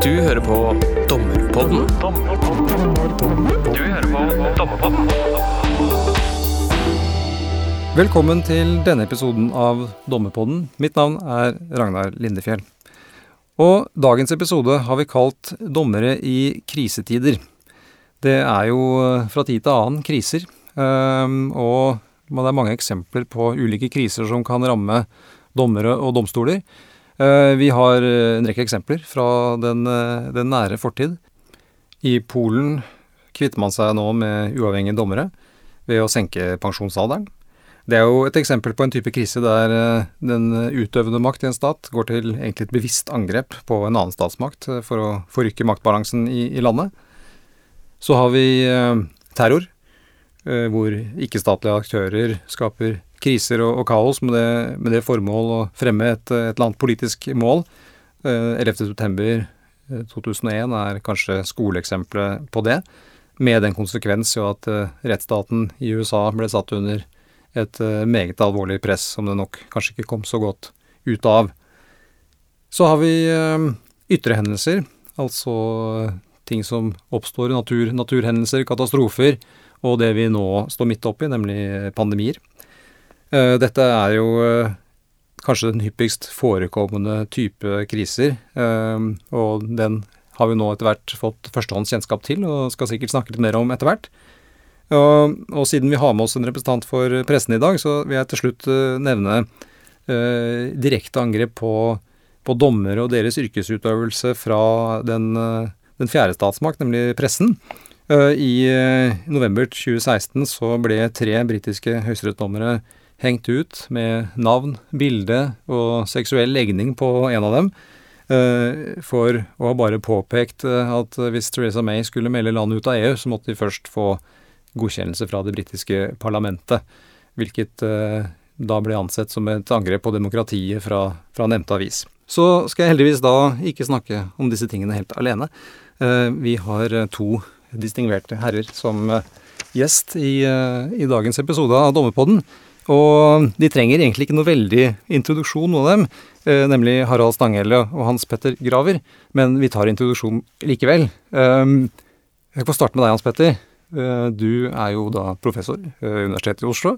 Du hører på Dommerpodden. Du hører på Dommerpodden. Velkommen til denne episoden av Dommerpodden. Mitt navn er Ragnar Lindefjell. Og dagens episode har vi kalt 'Dommere i krisetider'. Det er jo fra tid til annen kriser, ehm, og det er mange eksempler på ulike kriser som kan ramme dommere og domstoler. Eh, vi har en rekke eksempler fra den, eh, den nære fortid. I Polen kvitter man seg nå med uavhengige dommere ved å senke pensjonsalderen. Det er jo et eksempel på en type krise der eh, den utøvende makt i en stat går til egentlig et bevisst angrep på en annen statsmakt for å forrykke maktbalansen i, i landet. Så har vi terror, hvor ikke-statlige aktører skaper kriser og, og kaos med det, med det, formål å fremme et, et eller annet politisk mål. Eh, 11.9.2001 eh, er kanskje skoleeksempelet på det, med den konsekvens jo at eh, rettsstaten i USA ble satt under et meget alvorlig press som det nok kanskje ikke kom så godt ut av. Så har vi ytre hendelser, altså ting som oppstår, natur, naturhendelser, katastrofer, og det vi nå står midt oppi, nemlig pandemier. Eh, dette er jo eh, kanskje den hyppigst forekommende type kriser, eh, og den har vi nå etter hvert fått førstehånds kjennskap til, og skal sikkert snakke litt mer om etter hvert. Og, og, siden vi har med oss en representant for pressen i dag, så vil jeg til slutt nevne eh, direkte angrep på, på dommere og deres yrkesutøvelse fra den, den fjerde statsmakt, nemlig pressen. Eh, I november 2016 så ble tre britiske høyesterettsdommere hengt ut med navn, bilde og seksuell legning på en av dem, eh, for å ha bare påpekt eh, at hvis Theresa May skulle melde landet ut av EU, så måtte de først få godkjennelse fra det britiske parlamentet, hvilket eh, da ble ansett som et angrep på demokratiet fra, fra nevnte avis. Så skal jeg heldigvis da ikke snakke om disse tingene helt alene. Vi har to distingverte herrer som gjest i, i dagens episode av Dommerpodden. Og de trenger egentlig ikke noe veldig introduksjon, noen av dem, eh, nemlig Harald Stanghelle og Hans Petter Graver, men vi tar introduksjon likevel. Um, jeg får starte med deg, Hans Petter. Uh, du er jo da professor ved Universitetet i Oslo,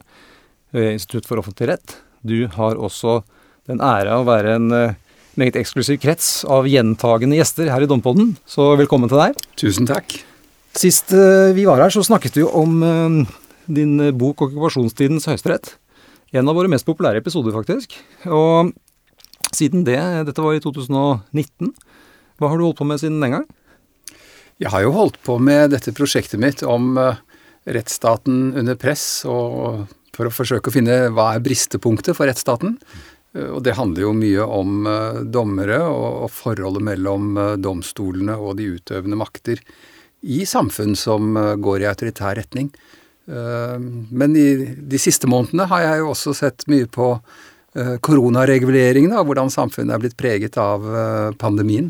ved Institutt for offentlig rett. Du har også den ære å være en uh, meget eksklusiv krets av gjentagende gjester her i Dompodden, så velkommen til deg. Tusen takk. Sist uh, vi var her, så snakket vi om din bok 'Okkupasjonstidens høyesterett'. En av våre mest populære episoder, faktisk. Og siden det, dette var i 2019, hva har du holdt på med siden den gang? Jeg har jo holdt på med dette prosjektet mitt om uh, rettsstaten under press, og for å forsøke å finne hva er bristepunktet for rettsstaten. Uh, og det handler jo mye om dommere og, forholdet mellom domstolene og de utøvende makter i samfunn som går i autoritær retning. Eh, men i de siste månedene har jeg jo også sett mye på koronareguleringene, koronareguleringen, og hvordan samfunnet er blitt preget av pandemien. pandemien.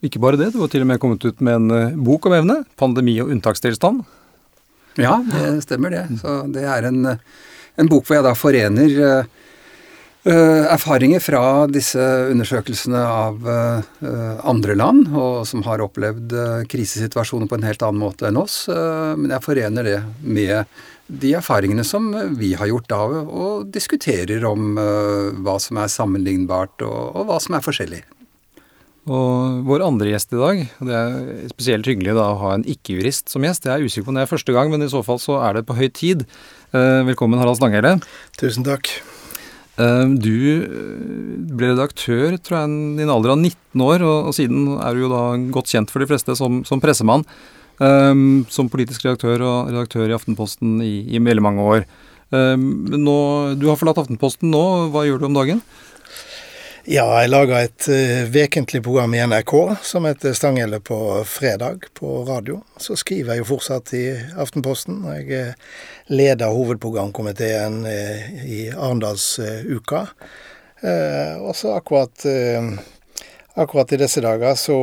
Ikke bare det, du har til og med kommet ut med en bok om evne, 'Pandemi og unntakstilstand'. Ja, det stemmer det. Så det er en, en bok hvor jeg da forener Uh, erfaringer fra disse undersøkelsene av uh, andre land, og som har opplevd uh, krisesituasjoner på en helt annen måte enn oss. men jeg forener det med de erfaringene som vi har gjort da, og diskuterer om hva som er sammenlignbart, og, og, hva som er forskjellig. Og vår andre gjest i dag, og det er spesielt hyggelig da å ha en ikke-jurist som gjest. Jeg er usikker på om det er første gang, men i så fall så er det på høy tid. velkommen, Harald Stanghelle. Tusen takk. Eh, du eh, ble redaktør tror jeg, i en alder av 19 år, og, og, siden er du jo da godt kjent for de fleste som, som pressemann. Um, som politisk redaktør og redaktør i Aftenposten i, i veldig mange år. Um, nå, du har forlatt Aftenposten nå, hva gjør du om dagen? Ja, jeg lager et uh, vekentlig program i NRK som heter Stanghelle på fredag på radio. Så skriver jeg jo fortsatt i Aftenposten. Jeg uh, leder hovedprogramkomiteen i Arendalsuka. Og så akkurat Akkurat i disse dager så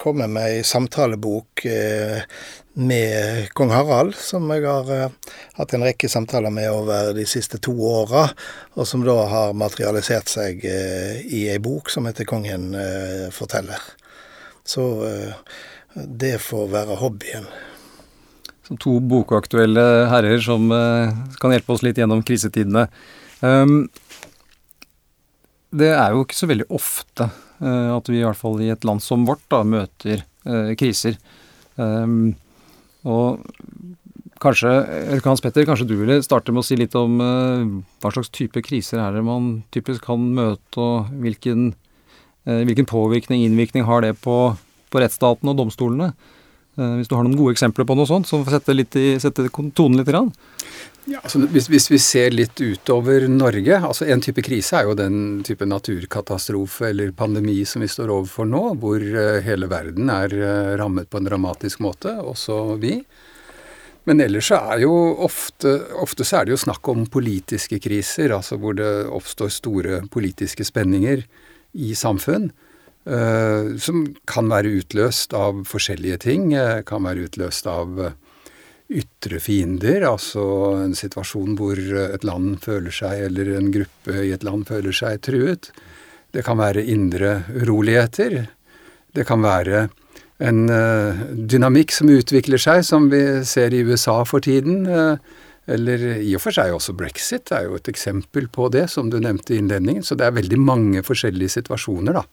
kom jeg med ei samtalebok uh, med kong Harald, som jeg har uh, hatt en rekke samtaler med over de siste to åra, og som da har materialisert seg i ei bok som heter 'Kongen forteller'. Så det får være hobbyen. Som to bokaktuelle herrer som kan hjelpe oss litt gjennom krisetidene. Um, det er jo ikke så veldig ofte uh, at vi i hvert fall i et land som vårt da, møter uh, kriser. Um, og kanskje, Hans Petter, kanskje du ville starte med å si litt om hva slags type kriser er det man typisk kan møte, og hvilken, hvilken påvirkning, innvirkning har det på, på rettsstaten og domstolene? hvis du har noen gode eksempler på noe sånt, så får sette, litt i, sette tonen litt? Grann. Ja, altså hvis, hvis, vi ser litt utover Norge altså En type krise er jo den type naturkatastrofe eller pandemi som vi står overfor nå, hvor uh, hele verden er uh, rammet på en dramatisk måte, også vi. Men ellers så er jo ofte, ofte så er det jo snakk om politiske kriser, altså hvor det oppstår store politiske spenninger i samfunn. Uh, som kan være utløst av forskjellige ting. kan være utløst av ytre fiender, altså en situasjon hvor et land føler seg, eller en gruppe i et land føler seg truet. Det kan være indre uroligheter. Det kan være en uh, dynamikk som utvikler seg, som vi ser i USA for tiden. Uh, eller i og for seg også brexit er jo et eksempel på det, som du nevnte i innledningen. Så det er veldig mange forskjellige situasjoner, da.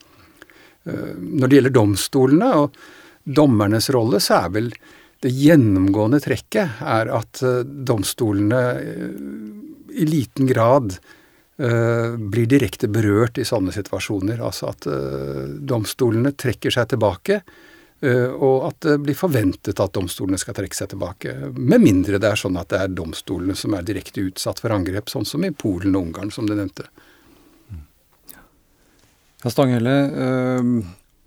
Uh, når det gjelder domstolene og dommernes rolle, så er vel det gjennomgående trekket er at eh, domstolene eh, i liten grad uh, blir direkte berørt i sånne situasjoner. Altså at domstolene trekker seg tilbake, og at det blir forventet at domstolene skal trekke seg tilbake. Med mindre det er sånn at det er domstolene som er direkte utsatt for angrep, sånn som i Polen og Ungarn, som du nevnte. Ja, Stanghelle,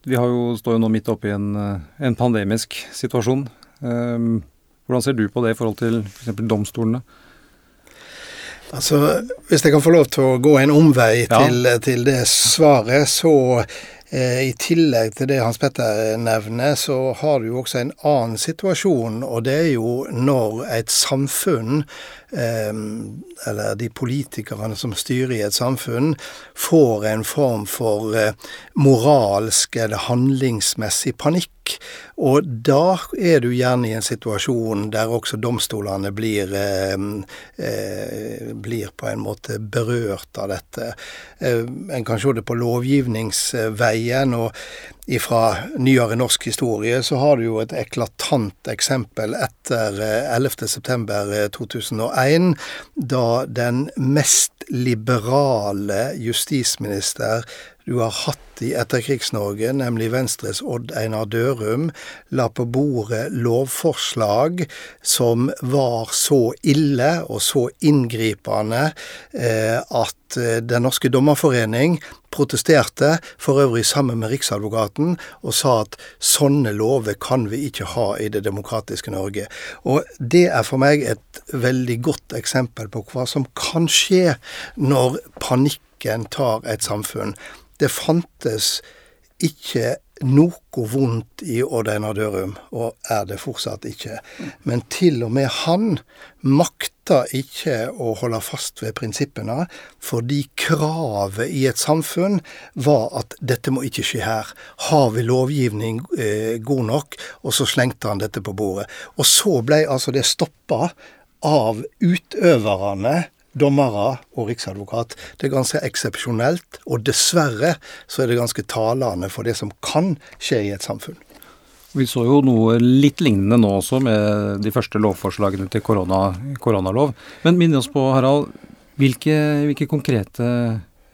vi jo, står jo nå midt oppe i en, en pandemisk situasjon. Ehm, hvordan ser du på det i forhold til f.eks. For domstolene? Altså, Hvis jeg kan få lov til å gå en omvei ja. til, til, det svaret, så eh, i tillegg til det Hans Petter nevner, så har du jo også en annen situasjon, og det er jo når et samfunn eh, eller de politikerne som styrer i et samfunn, får en form for eh, moralsk eller handlingsmessig panikk. Og da er du gjerne i en situasjon der også domstolene blir, eh, eh, blir på en måte berørt av dette. Eh, en kan se det på lovgivningsveien. og fra nyere norsk historie så har du jo et eklatant eksempel etter 11.9.2001 2001, da den mest liberale justisminister du har hatt i Etterkrigs-Norge, nemlig Venstres Odd Einar Dørum, la på bordet lovforslag som var så ille og så inngripende eh, at eh, Den norske dommerforening protesterte, for øvrig sammen med Riksadvokaten, og sa at sånne lover kan vi ikke ha i det demokratiske Norge. Og det er for meg et veldig godt eksempel på hva som kan skje når panikken tar et samfunn. Det fantes ikke noe vondt i Odd Einar Dørum, og er det fortsatt ikke. Men til og med han makta ikke å holde fast ved prinsippene, fordi kravet i et samfunn var at dette må ikke skje her. Har vi lovgivning eh, god nok? Og så slengte han dette på bordet. Og så ble altså det stoppa av utøverne dommere og riksadvokat. Det er ganske eksepsjonelt, og dessverre så er det ganske talende for det som kan skje i et samfunn. Vi så jo noe litt lignende nå også med de første lovforslagene til korona, koronalov. Men minn oss på, Harald, hvilke, hvilke konkrete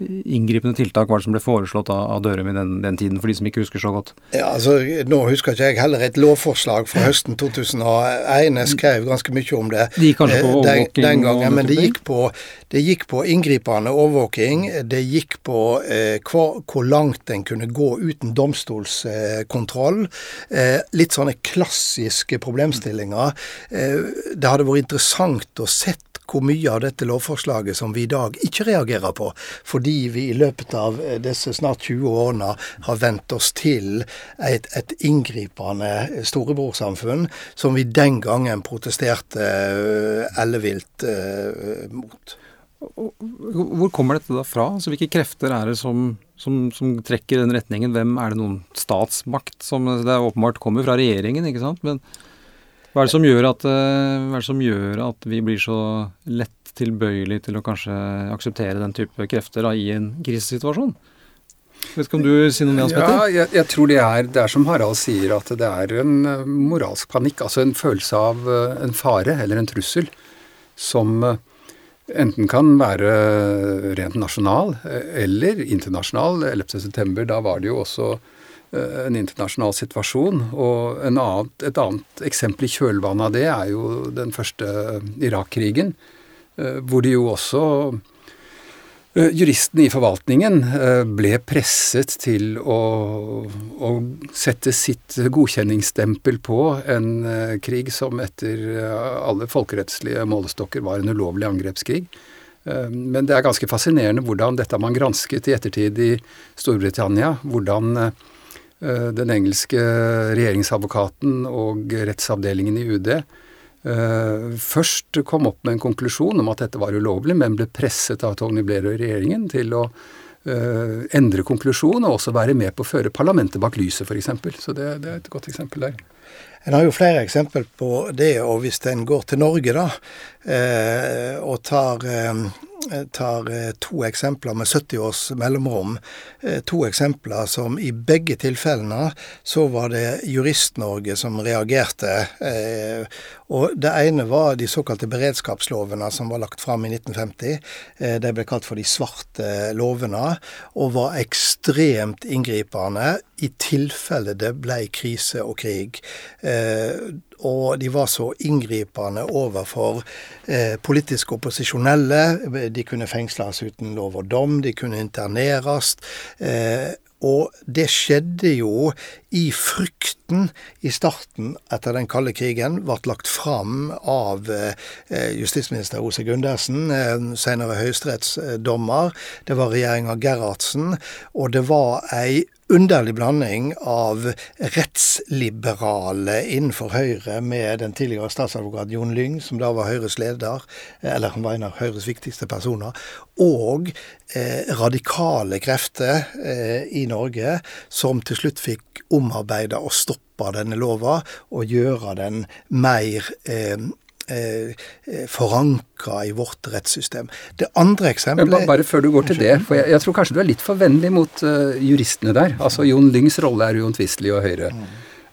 inngripende tiltak var det som ble foreslått av, av Dørum i den, den, tiden, for de som ikke husker så godt? Ja, altså, Nå husker ikke jeg heller et lovforslag fra høsten 2001. Jeg skrev ganske mye om det de gikk kanskje på overvåking? den, den gangen. Men det gikk, på, det gikk på inngripende overvåking. Det gikk på eh, hvor, hvor, langt en kunne gå uten domstolskontroll. Eh, litt sånne klassiske problemstillinger. Eh, det hadde vært interessant å sett hvor mye av dette lovforslaget som vi i dag ikke reagerer på, fordi vi i løpet av disse snart 20 årene har vent oss til et, et inngripende storebrorsamfunn som vi den gangen protesterte ellevilt mot. Hvor kommer dette da fra? Altså, hvilke krefter er det som, som, som, trekker den retningen? Hvem er det noen statsmakt som Det er åpenbart kommer fra regjeringen, ikke sant? Men hva er det at, eh, hva er det som gjør at vi blir så lett tilbøyelig til å kanskje akseptere den type krefter da, i en krisesituasjon? Vet ikke om du sier noe mer, Ja, jeg, jeg, tror det er, det er som Harald sier, at det er en eh, moralsk panikk. Altså en følelse av eh, en fare eller en trussel som enten kan være rent nasjonal eller internasjonal. 11.9. da var det jo også en internasjonal situasjon. Og annet, et annet eksempel i kjølvannet av det er jo den første Irak-krigen, eh, hvor det jo også Eh, juristene i forvaltningen eh, ble presset til å, å, sette sitt godkjenningsstempel på en eh, krig som etter alle folkerettslige målestokker var en ulovlig angrepskrig. Men det er ganske fascinerende hvordan dette man gransket i ettertid i Storbritannia. Hvordan den engelske regjeringsadvokaten og rettsavdelingen i UD Uh, først kom opp med en konklusjon om at dette var ulovlig, men ble presset av Tony Blair og regjeringen til å uh, endre konklusjon og også være med på å føre parlamentet bak lyset, f.eks. Så det, det, er et godt eksempel der. En har jo flere eksempel på det, og hvis en går til Norge da, og tar tar eh, to eksempler med 70 års mellomrom. Eh, to eksempler som i begge tilfellene så var det Jurist-Norge som reagerte. Eh, og Det ene var de såkalte beredskapslovene som var lagt fram i 1950. De ble kalt for de svarte lovene, og var ekstremt inngripende i tilfelle det ble krise og krig og de var så inngripende overfor eh, politisk opposisjonelle. De kunne fengsles uten lov og dom, de kunne interneres. Eh, og det skjedde jo i frykten i starten etter den kalde krigen, ble lagt fram av eh, justisminister Ose Gundersen, eh, senere høyesterettsdommer. Det var regjeringa Gerhardsen, og det var ei underlig blanding av rettsliberale innenfor Høyre med den tidligere statsadvokat Jon Lyng, som da var Høyres leder, eller han var en av Høyres viktigste personer, og eh, radikale krefter eh, i Norge som til slutt fikk omarbeida og stoppa denne lova, og gjøre den mer eh, eh, forankra i vårt rettssystem. Det andre eksempelet bare, før du går til det, for jeg, jeg, tror kanskje du er litt for vennlig mot uh, juristene der. Altså Jon Lyngs rolle er uomtvistelig og Høyre. Mm.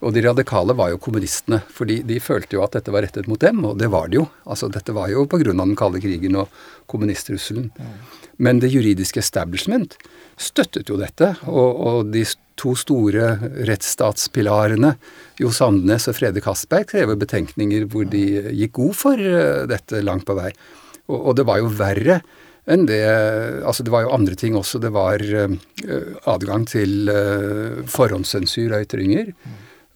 Og de radikale var jo kommunistene, fordi de følte jo at dette var rettet mot dem, og det var det jo. Altså Dette var jo pga. den kalde krigen og kommunisttrusselen. Mm. Men det juridiske establishment støttet jo dette, og, og de to store rettsstatspilarene, Jo Sandnes og Frede Castberg, krever betenkninger hvor de gikk god for eh, dette langt på vei. Og, og det var jo verre enn det Altså, det var jo andre ting også. Det var uh, adgang til uh, forhåndssensur av ytringer.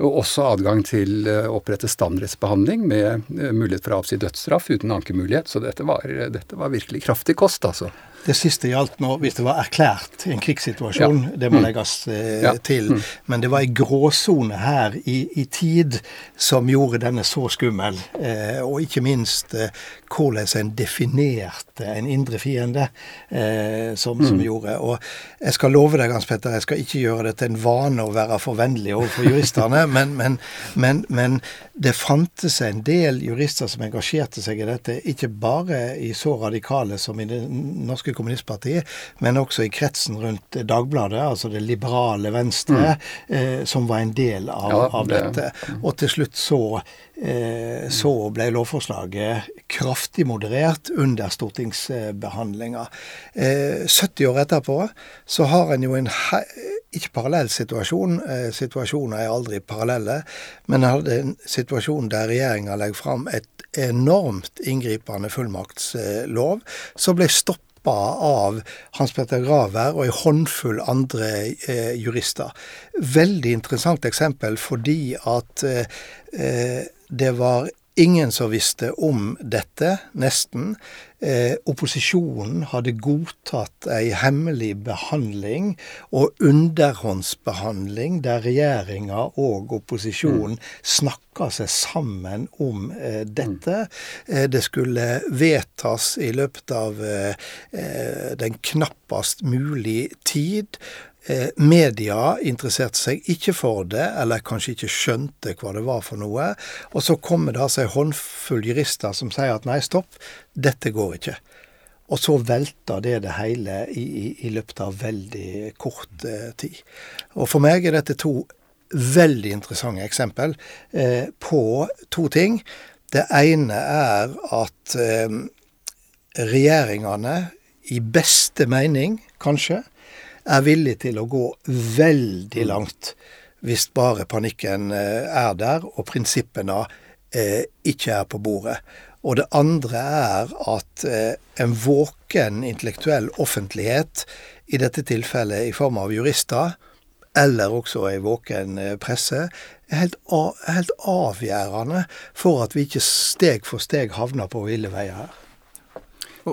Og også adgang til å opprette standrettsbehandling med mulighet for å avsi dødsstraff uten ankemulighet. Så dette var, dette var virkelig kraftig kost, altså. Det siste gjaldt nå hvis det var erklært en krigssituasjon. Ja. Det må mm. legges eh, ja. til. Mm. Men det var ei gråsone her i, i, tid som gjorde denne så skummel. Eh, og ikke minst eh, hvordan en definerte en indre fiende eh, som, mm. som, gjorde. Og jeg skal love deg, Hans Petter, jeg skal ikke gjøre det til en vane å være for vennlig overfor juristene, men, men, men, men det fantes en del jurister som engasjerte seg i dette, ikke bare i så radikale som i det norske norske kommunistpartiet, men også i kretsen rundt Dagbladet, altså det liberale Venstre, mm. eh, som var en del av, ja, av dette. Og til slutt så, eh, så ble lovforslaget kraftig moderert under stortingsbehandlinga. Eh, 70 år etterpå så har en jo en ikke parallell situasjon. Eh, situasjoner er aldri parallelle. Men en hadde en situasjon der regjeringa legger fram et enormt inngripende fullmaktslov, som ble stoppet av Hans Petter Graver og en håndfull andre eh, jurister. Veldig interessant eksempel fordi at eh, det var ingen som visste om dette, nesten. Eh, opposisjonen hadde godtatt ei hemmelig behandling og underhåndsbehandling der regjeringa og opposisjonen mm. snakka seg sammen om eh, dette. Eh, det skulle vedtas i løpet av eh, eh, den knappast mulig tid. Eh, media interesserte seg ikke for det, eller kanskje ikke skjønte hva det var for noe. Og så kommer det altså en håndfull jurister som sier at nei, stopp, dette går ikke. Og så velter det det hele i, i, i løpet av veldig kort eh, tid. Og for meg er dette to veldig interessante eksempel eh, på to ting. Det ene er at eh, regjeringene, i beste mening kanskje, er villig til å gå veldig langt hvis bare panikken eh, er der og prinsippene eh, ikke er på bordet. Og det andre er at eh, en våken intellektuell offentlighet, i dette tilfellet i form av jurister, eller også ei våken presse, er helt, helt, avgjørende for at vi ikke steg for steg havner på ville veier her.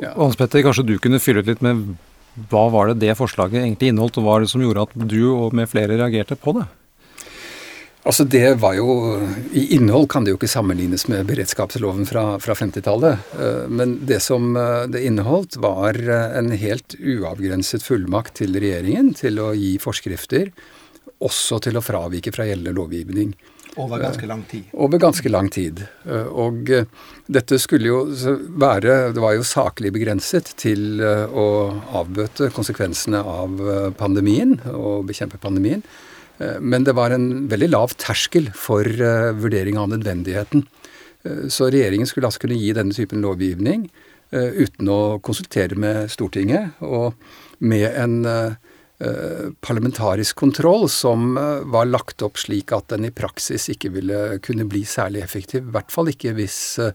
Ja. Hans Petter, kanskje du kunne fylle ut litt med hva var det det forslaget egentlig inneholdt, og hva var det som gjorde at du og med flere reagerte på det? Altså det var jo, I innhold kan det jo ikke sammenlignes med beredskapsloven fra, fra 50-tallet. Eh, men det som eh, det inneholdt, var eh, en helt uavgrenset fullmakt til regjeringen til å gi forskrifter, også til å fravike fra gjeldende lovgivning. Over ganske lang tid. Over ganske lang tid. Og dette skulle jo være Det var jo saklig begrenset til å avbøte konsekvensene av pandemien og bekjempe pandemien. Men det var en veldig lav terskel for vurdering av nødvendigheten. Så regjeringen skulle altså kunne gi denne typen lovgivning uten å konsultere med Stortinget, og med en Eh, parlamentarisk kontroll som eh, var lagt opp slik at den i praksis ikke ville kunne bli særlig effektiv. I hvert fall ikke hvis eh,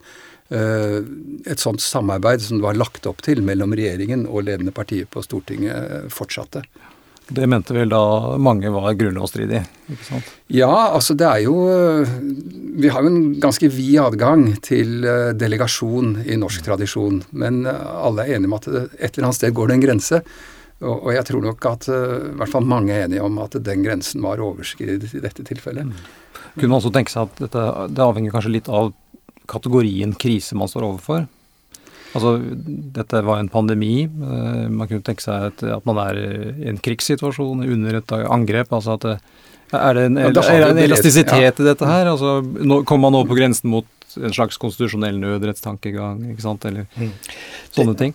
et sånt samarbeid som det var lagt opp til mellom regjeringen og ledende partier på Stortinget, fortsatte. Det mente vel da mange var grunnlovsstridig? ikke sant? Ja, altså det er jo Vi har jo en ganske vid adgang til delegasjon i norsk tradisjon. Men alle er enige om at et eller annet sted går det en grense. Og, og, jeg tror nok at uh, i hvert fall mange er enige om at den grensen var overskredet i dette tilfellet. Mm. Kunne man også tenke seg at dette, det avhenger kanskje litt av kategorien krise man står overfor? Altså, dette var en pandemi. Uh, man kunne tenke seg at, at, man er i en krigssituasjon under et angrep. altså at det, Er det en, ja, det er en elastisitet ja. i dette her? Altså, nå, Kommer man nå på grensen mot en slags konstitusjonell nødrettstankegang, ikke sant, eller mm. sånne ting?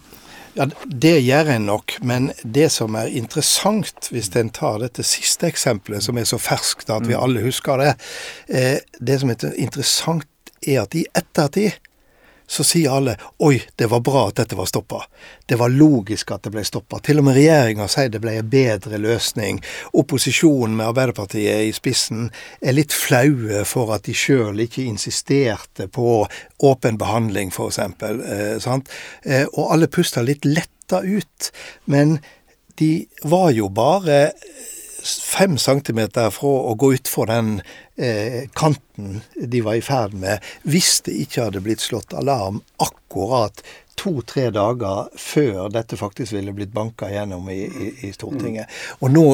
Ja, Det gjør en nok, men det som er interessant, hvis en tar dette siste eksempelet, som er så ferskt at vi mm. alle husker det eh, Det som er interessant, er at i ettertid så sier alle oi, det var bra at dette var stoppa. Det var logisk at det ble stoppa. Til og med regjeringa sier det ble en bedre løsning. Opposisjonen med Arbeiderpartiet i spissen er litt flaue for at de sjøl ikke insisterte på åpen behandling, f.eks. Eh, eh, og alle pusta litt letta ut. Men de var jo bare fem centimeter fra å gå utfor den kanten de var i ferd med, hvis det ikke hadde blitt slått alarm akkurat to-tre dager før dette faktisk ville blitt banka gjennom i, i, i Stortinget. Og nå,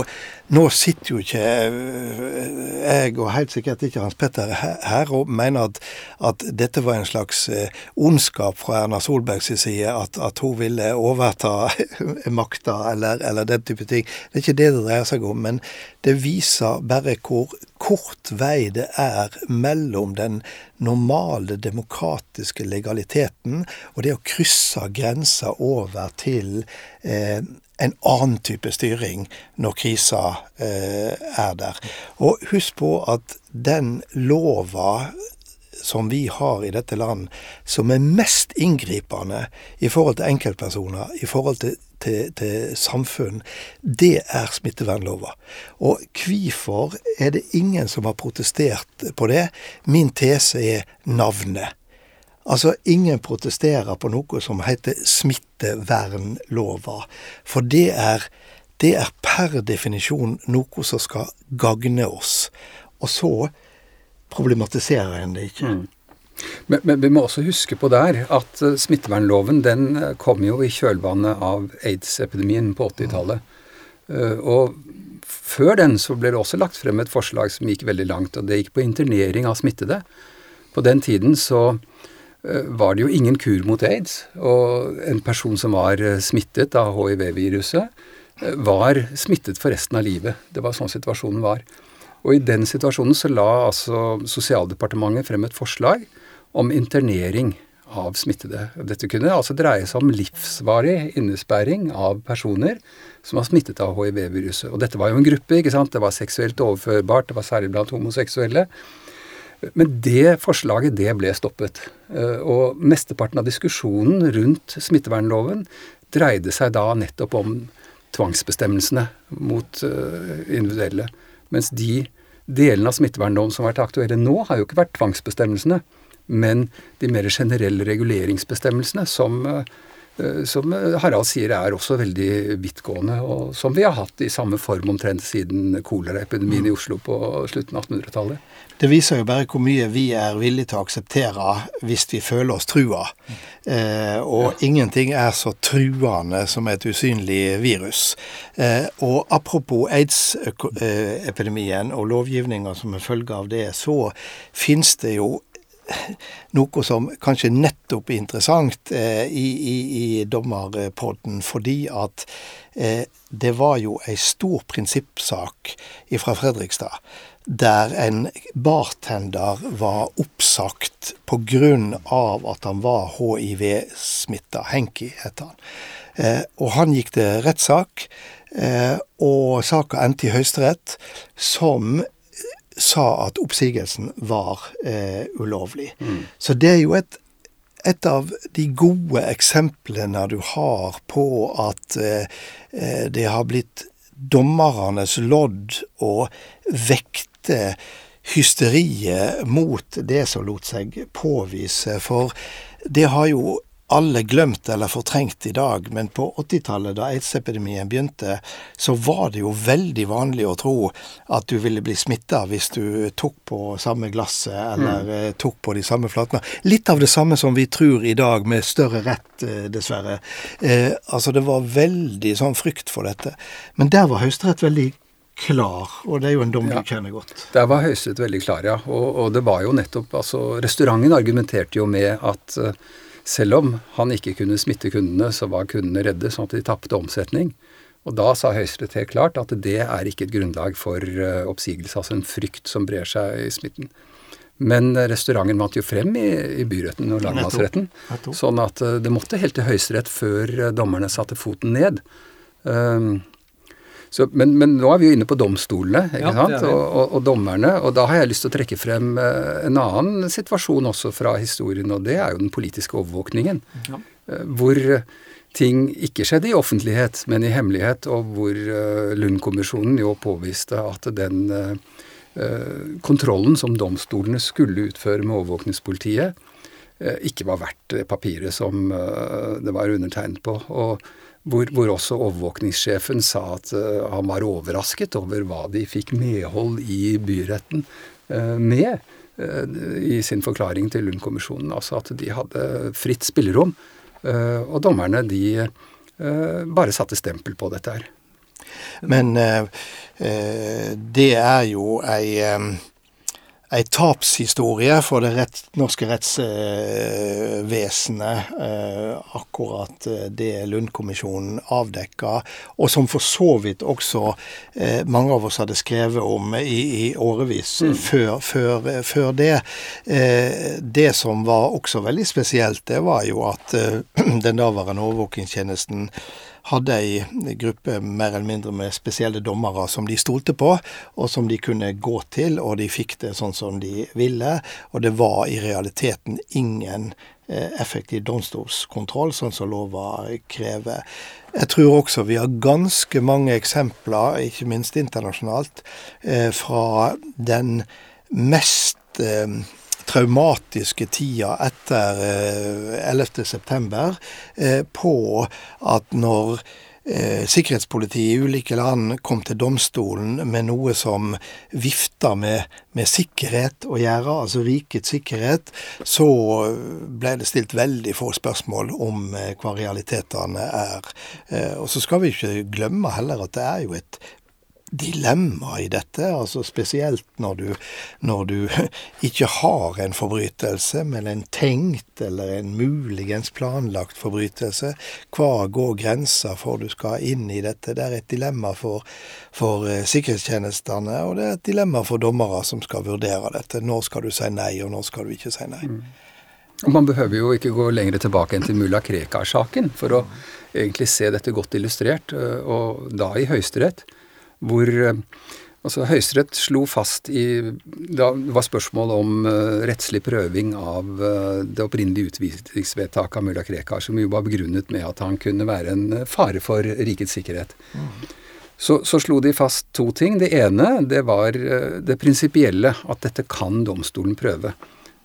nå, sitter jo ikke eh, jeg, og helt sikkert ikke Hans Petter, her og mener at, at dette var en slags eh, ondskap fra Erna Solbergs side, at, at hun ville overta makta, eller, eller den type ting. Det er ikke det det dreier seg om. men det viser bare hvor kort vei det er mellom den normale demokratiske legaliteten og det å krysse grensa over til eh, en annen type styring når krisa eh, er der. Og husk på at den lova som vi har i dette land, som er mest inngripende i forhold til enkeltpersoner, i forhold til, til, til samfunn, det er smittevernlova. Og hvorfor er det ingen som har protestert på det? Min tese er navnet. Altså, ingen protesterer på noe som heter smittevernlova. For det er, det er per definisjon noe som skal gagne oss. Og så problematiserer en det ikke. Mm. Men, men, vi må også huske på der at uh, smittevernloven den kom jo i kjølvannet av aids-epidemien på 80-tallet. Uh, og før den så ble det også lagt frem et forslag som gikk veldig langt, og det gikk på internering av smittede. På den tiden så var det jo ingen kur mot aids, og en person som var smittet av hiv-viruset, var smittet for resten av livet. Det var sånn situasjonen var. Og i den situasjonen så la altså Sosialdepartementet frem et forslag om internering av smittede. Dette kunne altså dreie seg om livsvarig innesperring av personer som var smittet av hiv-viruset. Og dette var jo en gruppe, ikke sant. Det var seksuelt overførbart, det var særlig blant homoseksuelle. Men det forslaget, det ble stoppet. Eh, og mesteparten av diskusjonen rundt smittevernloven dreide seg da nettopp om tvangsbestemmelsene mot eh, individuelle. Mens de delene av smittevernloven som har vært aktuelle nå, har jo ikke vært tvangsbestemmelsene. Men de mer generelle reguleringsbestemmelsene som, eh, som Harald sier er også veldig vidtgående, og som vi har hatt i samme form omtrent siden koleraepidemien i Oslo på slutten av 1800-tallet. Det viser jo bare hvor mye vi er villige til å akseptere hvis vi føler oss trua. Eh, og ja. ingenting er så truende som et usynlig virus. Eh, og apropos aids-epidemien og lovgivninga som er følge av det, så finnes det jo noe som kanskje nettopp er interessant eh, i, i, i dommerpodden, fordi at eh, det var jo ei stor prinsippsak fra Fredrikstad der en bartender var oppsagt pga. at han var hiv-smitta. Henki het han. Eh, og han gikk til rettssak, eh, og saka endte i Høyesterett, som sa at oppsigelsen var eh, ulovlig. Mm. Så det er jo et, et av de gode eksemplene du har på at eh, eh det har blitt dommernes lodd å vekte hysteriet mot det som lot seg påvise. For det har jo alle glemt eller fortrengt i dag, men på 80-tallet, da aids-epidemien begynte, så var det jo veldig vanlig å tro at du ville bli smitta hvis du tok på samme glasset eller mm. Eh, tok på de samme flatene. Litt av det samme som vi tror i dag, med større rett, eh, dessverre. Eh, altså, det var veldig sånn frykt for dette. Men der var Høyesterett veldig klar, og det er jo en dom ja, du kjenner godt. Der var Høyesterett veldig klar, ja. Og, og, det var jo nettopp altså Restauranten argumenterte jo med at uh, selv om han ikke kunne smitte kundene, så var kundene redde, sånn at de tapte omsetning. Og da sa Høyesterett helt klart at det er ikke et grunnlag for uh, oppsigelse, altså en frykt som brer seg i smitten. Men restauranten vant jo frem i, i byretten og lagmannsretten. Sånn at uh, det måtte helt til Høyesterett før dommerne satte foten ned. Um, så, men, men, nå er vi jo inne på domstolene ikke ja, sant? Og, og, og, dommerne. Og da har jeg lyst til å trekke frem uh, en annen situasjon også fra historien, og det er jo den politiske overvåkningen. Ja. Uh, hvor ting ikke skjedde i offentlighet, men i hemmelighet, og hvor uh, Lund-kommisjonen jo påviste at den kontrollen som domstolene skulle utføre med overvåkningspolitiet, ikke var verdt papiret som det var undertegnet på. og hvor, hvor, også overvåkningssjefen sa at uh, han var overrasket over hva de fikk medhold i byretten med i sin forklaring til Lund-kommisjonen. Altså at de hadde fritt spillerom. og dommerne de bare satte stempel på dette her. Men det er jo ei ei tapshistorie for det rett, norske rettsvesenet, eh, akkurat eh, det Lund-kommisjonen avdekka, og som for så vidt også eh, mange av oss hadde skrevet om i, i årevis mm. før, før, før, det. Eh, det som var også veldig spesielt, det var jo at den daværende overvåkingstjenesten hadde ei gruppe mer eller mindre med spesielle dommere som de stolte på, og som de kunne gå til, og de fikk det sånn som de ville. Og det var i realiteten ingen eh, effektiv domstolskontroll, sånn som lova krever. Jeg tror også vi har ganske mange eksempler, ikke minst internasjonalt, eh, fra den mest eh, traumatiske tida etter 11.9. Eh, eh, på at når sikkerhetspolitiet i ulike land kom til domstolen med noe som vifta med, med sikkerhet å gjøre, altså rikets sikkerhet, så ble det stilt veldig få spørsmål om eh, hva realitetene er. Eh, og så skal vi ikke glemme heller at det er jo et dilemma i dette. altså Spesielt når du, når du ikke har en forbrytelse, men en tenkt eller en muligens planlagt forbrytelse. Hva går grensa for du skal inn i dette? Det er et dilemma for, for uh, sikkerhetstjenestene, og det er et dilemma for dommere som skal vurdere dette. Når skal du si nei, og når skal du ikke si nei? Mm. Man behøver jo ikke gå lenger tilbake enn til mulla Krekar-saken for å egentlig se dette godt illustrert, eh, og da i Høyesterett hvor eh, altså Høyesterett slo fast i Da var spørsmål om uh, rettslig prøving av uh, det opprinnelige utvisningsvedtaket av mulla Krekar, som jo var begrunnet med at han kunne være en fare for rikets sikkerhet. Mm. Så, så, slo de fast to ting. Det ene det var det prinsipielle, at dette kan domstolen prøve.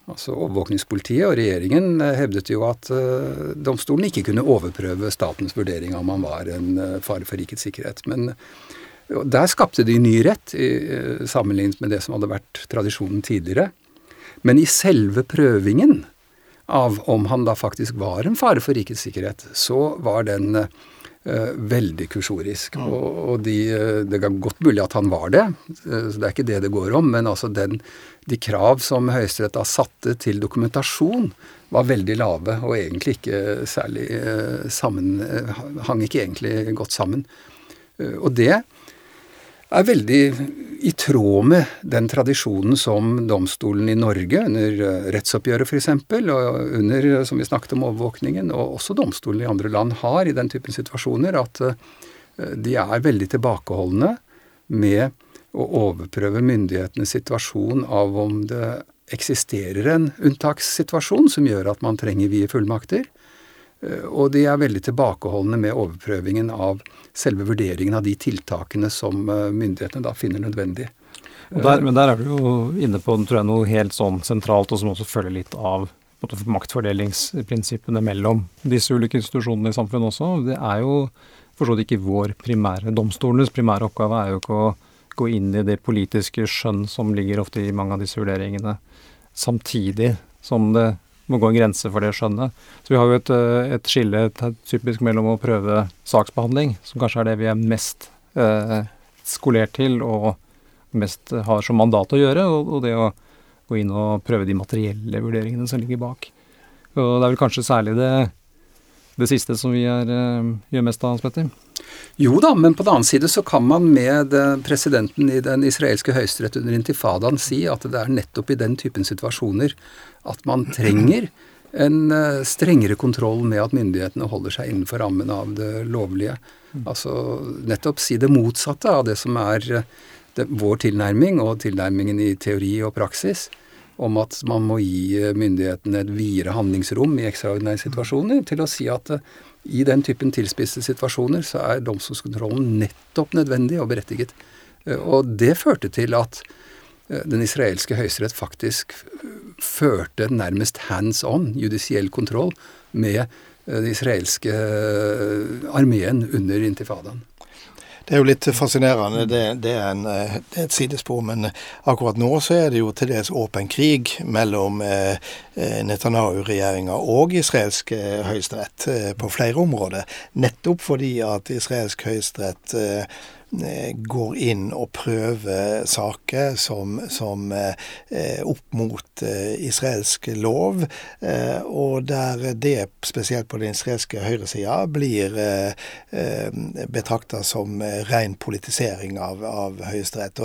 Altså Overvåkningspolitiet og regjeringen hevdet jo at uh, domstolen ikke kunne overprøve statens vurdering om han var en uh, fare for rikets sikkerhet. Men der skapte de ny rett, i, eh, sammenlignet med det som hadde vært tradisjonen tidligere. Men i selve prøvingen av om han da faktisk var en fare for rikets sikkerhet, så var den uh, veldig kursorisk. Mm. Og, og de, eh, det er godt mulig at han var det, så det er ikke det det går om. Men altså den, de krav som Høyesterett da satte til dokumentasjon, var veldig lave og egentlig ikke særlig uh, sammen Hang ikke egentlig godt sammen. Uh, og det er veldig i tråd med den tradisjonen som domstolen i Norge, under eh, rettsoppgjøret f.eks., og under, eh, som vi snakket om, overvåkningen, og også domstolen i andre land har i den typen situasjoner, at eh, de er veldig tilbakeholdne med å overprøve myndighetenes situasjon av om det eksisterer en unntakssituasjon som gjør at man trenger vide fullmakter. Eh, og de er veldig tilbakeholdne med overprøvingen av selve vurderingen av de tiltakene som eh, myndighetene da finner nødvendig. Der, men der er du jo inne på tror jeg, noe helt sånn sentralt, og som også følger litt av maktfordelingsprinsippene mellom disse ulike institusjonene i samfunnet også. Det er jo for så vidt ikke vår primære Domstolenes primære oppgave er jo ikke å gå inn i det politiske skjønn som ligger ofte i mange av disse vurderingene, samtidig som det må gå en grense for det skjønnet. Så vi har jo et, eh, et skille typisk mellom å prøve saksbehandling, som kanskje er det vi er mest eh, skolert til og mest har som mandat å gjøre, og, og, det å gå inn og prøve de materielle vurderingene som ligger bak. Og det er vel kanskje særlig det, det siste som vi er, eh, gjør mest av, Hans Petter? Jo da, men på den annen side så kan man med eh, presidenten i den israelske høyesterett under intifadaen si at det er nettopp i den typen situasjoner at man trenger en eh, strengere kontroll med at myndighetene holder seg innenfor rammen av det lovlige. Altså nettopp si det motsatte av det som er det, vår tilnærming, og tilnærmingen i teori og praksis, om at man må gi myndighetene et videre handlingsrom i ekstraordinære situasjoner, til å si at i den typen tilspissede situasjoner så er domstolskontrollen nettopp nødvendig og berettiget. Og det førte til at Eh, den israelske høyesterett faktisk eh, førte nærmest hands on judisiell kontroll med eh, den israelske armeen under intifadaen. Det er jo litt fascinerende. Det, det, er en, det, er et sidespor. Men akkurat nå så er det jo til dels åpen krig mellom Netanyahu-regjeringa og israelsk høyesterett på flere områder. Nettopp fordi at israelsk høyesterett Eh, går inn og prøver saker som, som eh, opp mot eh, israelsk lov, og der det, spesielt på den israelske høyresida, blir betrakta som ren politisering av, av Høyesterett.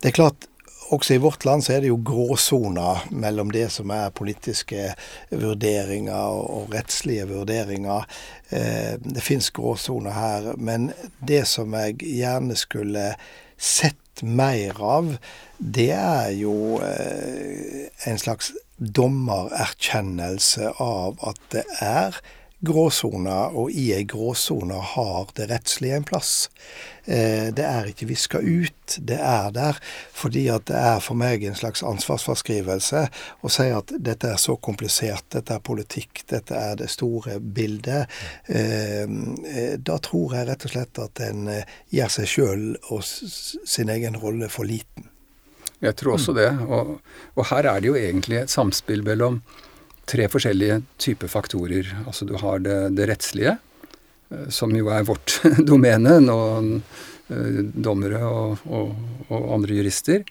Det er klart, også i vårt land så er det jo gråsoner mellom det som er politiske vurderinger og rettslige vurderinger. Eh, det fins gråsoner her. Men det som jeg gjerne skulle sett mer av, det er jo eh, en slags dommererkjennelse av at det er gråsoner, og i ei gråsone har det rettslige en plass. Eh, det er ikke viska ut, det er der fordi at det er for meg en slags ansvarsfraskrivelse å si at dette er så komplisert, dette er politikk, dette er det store bildet. Eh, eh, da tror jeg rett og slett at en gjør seg sjøl og sin egen rolle for liten. Jeg tror også det. Og, og her er det jo egentlig et samspill mellom tre forskjellige typer faktorer. Altså du har det, det rettslige, Eh, som jo er vårt domene, noen eh, dommere og, og, og, andre jurister.